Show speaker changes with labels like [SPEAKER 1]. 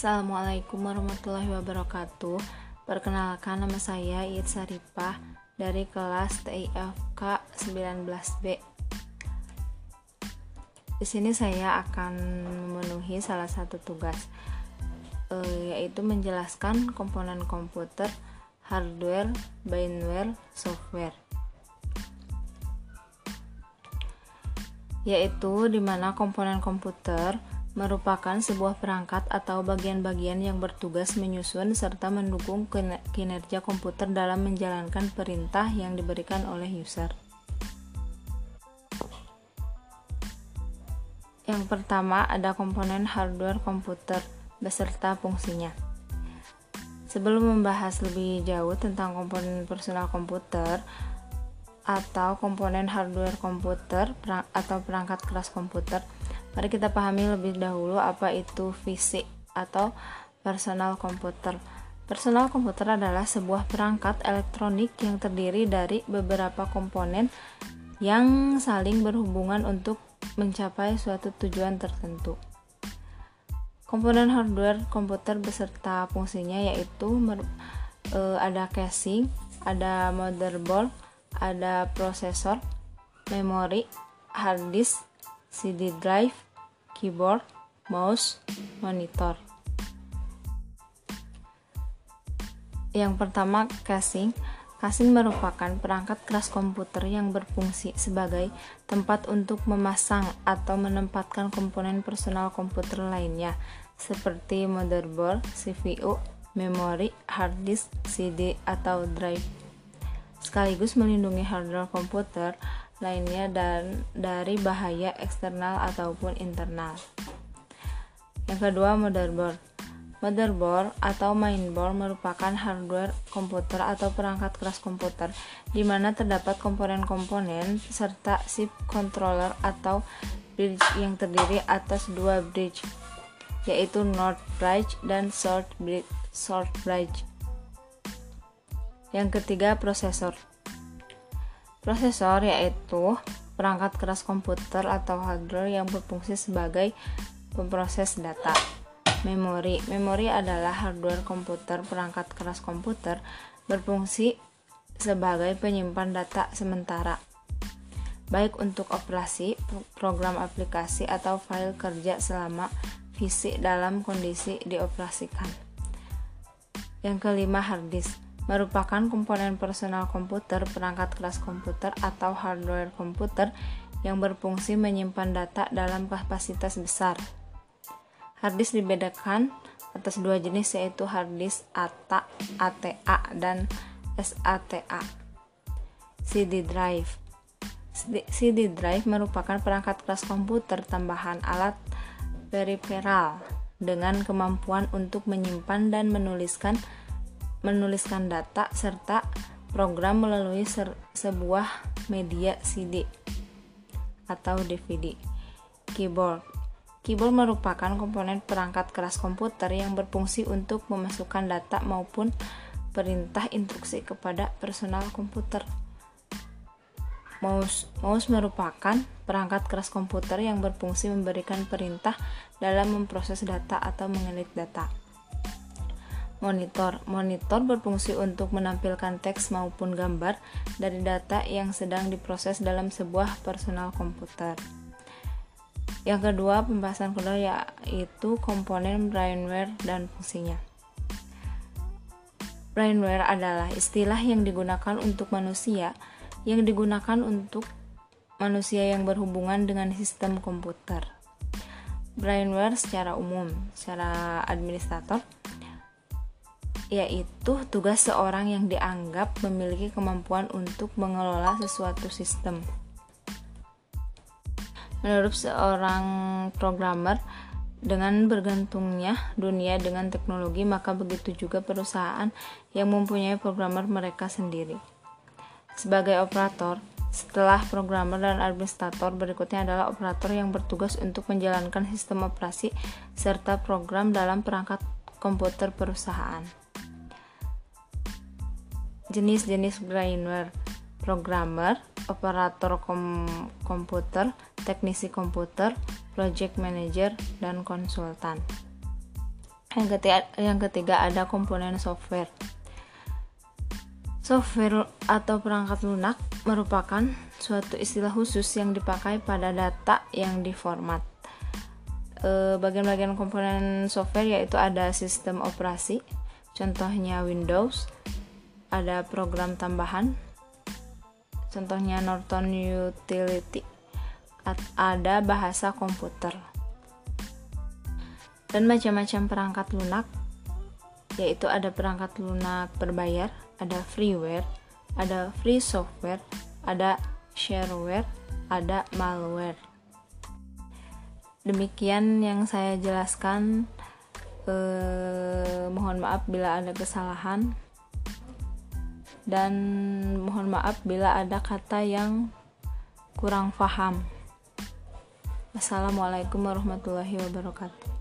[SPEAKER 1] Assalamualaikum warahmatullahi wabarakatuh. Perkenalkan nama saya Iit Saripah dari kelas TIFK 19B. Di sini saya akan memenuhi salah satu tugas eh, yaitu menjelaskan komponen komputer, hardware, binware, software. Yaitu di mana komponen komputer merupakan sebuah perangkat atau bagian-bagian yang bertugas menyusun serta mendukung kinerja komputer dalam menjalankan perintah yang diberikan oleh user. Yang pertama ada komponen hardware komputer beserta fungsinya. Sebelum membahas lebih jauh tentang komponen personal komputer atau komponen hardware komputer atau perangkat keras komputer, Mari kita pahami lebih dahulu apa itu fisik atau personal komputer. Personal komputer adalah sebuah perangkat elektronik yang terdiri dari beberapa komponen yang saling berhubungan untuk mencapai suatu tujuan tertentu. Komponen hardware komputer beserta fungsinya yaitu e, ada casing, ada motherboard, ada prosesor, memori, hard disk, CD drive, keyboard, mouse, monitor. Yang pertama, casing. Casing merupakan perangkat keras komputer yang berfungsi sebagai tempat untuk memasang atau menempatkan komponen personal komputer lainnya seperti motherboard, CPU, memori, hard disk, CD, atau drive. Sekaligus melindungi hardware komputer lainnya dan dari bahaya eksternal ataupun internal. Yang kedua, motherboard. Motherboard atau mainboard merupakan hardware komputer atau perangkat keras komputer di mana terdapat komponen-komponen serta chip controller atau bridge yang terdiri atas dua bridge yaitu North Bridge dan South Bridge. South bridge. Yang ketiga, prosesor. Prosesor yaitu perangkat keras komputer atau hardware yang berfungsi sebagai pemproses data. Memori. Memori adalah hardware komputer perangkat keras komputer berfungsi sebagai penyimpan data sementara baik untuk operasi, program aplikasi atau file kerja selama fisik dalam kondisi dioperasikan. Yang kelima, hard disk merupakan komponen personal komputer, perangkat keras komputer, atau hardware komputer yang berfungsi menyimpan data dalam kapasitas besar. Harddisk dibedakan atas dua jenis yaitu harddisk ATA, ATA dan SATA. CD drive. CD drive merupakan perangkat keras komputer tambahan alat periferal dengan kemampuan untuk menyimpan dan menuliskan menuliskan data serta program melalui sebuah media CD atau DVD. Keyboard Keyboard merupakan komponen perangkat keras komputer yang berfungsi untuk memasukkan data maupun perintah instruksi kepada personal komputer. Mouse, mouse merupakan perangkat keras komputer yang berfungsi memberikan perintah dalam memproses data atau mengelit data. Monitor. Monitor berfungsi untuk menampilkan teks maupun gambar dari data yang sedang diproses dalam sebuah personal komputer. Yang kedua, pembahasan kedua yaitu komponen brainware dan fungsinya. Brainware adalah istilah yang digunakan untuk manusia yang digunakan untuk manusia yang berhubungan dengan sistem komputer. Brainware secara umum, secara administrator, yaitu tugas seorang yang dianggap memiliki kemampuan untuk mengelola sesuatu sistem. Menurut seorang programmer, dengan bergantungnya dunia dengan teknologi, maka begitu juga perusahaan yang mempunyai programmer mereka sendiri. Sebagai operator, setelah programmer dan administrator, berikutnya adalah operator yang bertugas untuk menjalankan sistem operasi serta program dalam perangkat komputer perusahaan. Jenis-jenis brainware Programmer, operator kom komputer, teknisi komputer, project manager, dan konsultan. yang ketiga, yang ketiga ada komponen software software atau perangkat lunak merupakan suatu istilah khusus yang dipakai pada data yang diformat e, bagian-bagian komponen software yaitu ada sistem operasi contohnya Windows ada program tambahan. Contohnya Norton Utility. Ada bahasa komputer. Dan macam-macam perangkat lunak yaitu ada perangkat lunak berbayar ada freeware ada free software ada shareware ada malware. Demikian yang saya jelaskan. Eh, mohon maaf bila ada kesalahan dan mohon maaf bila ada kata yang kurang paham. Assalamualaikum warahmatullahi wabarakatuh.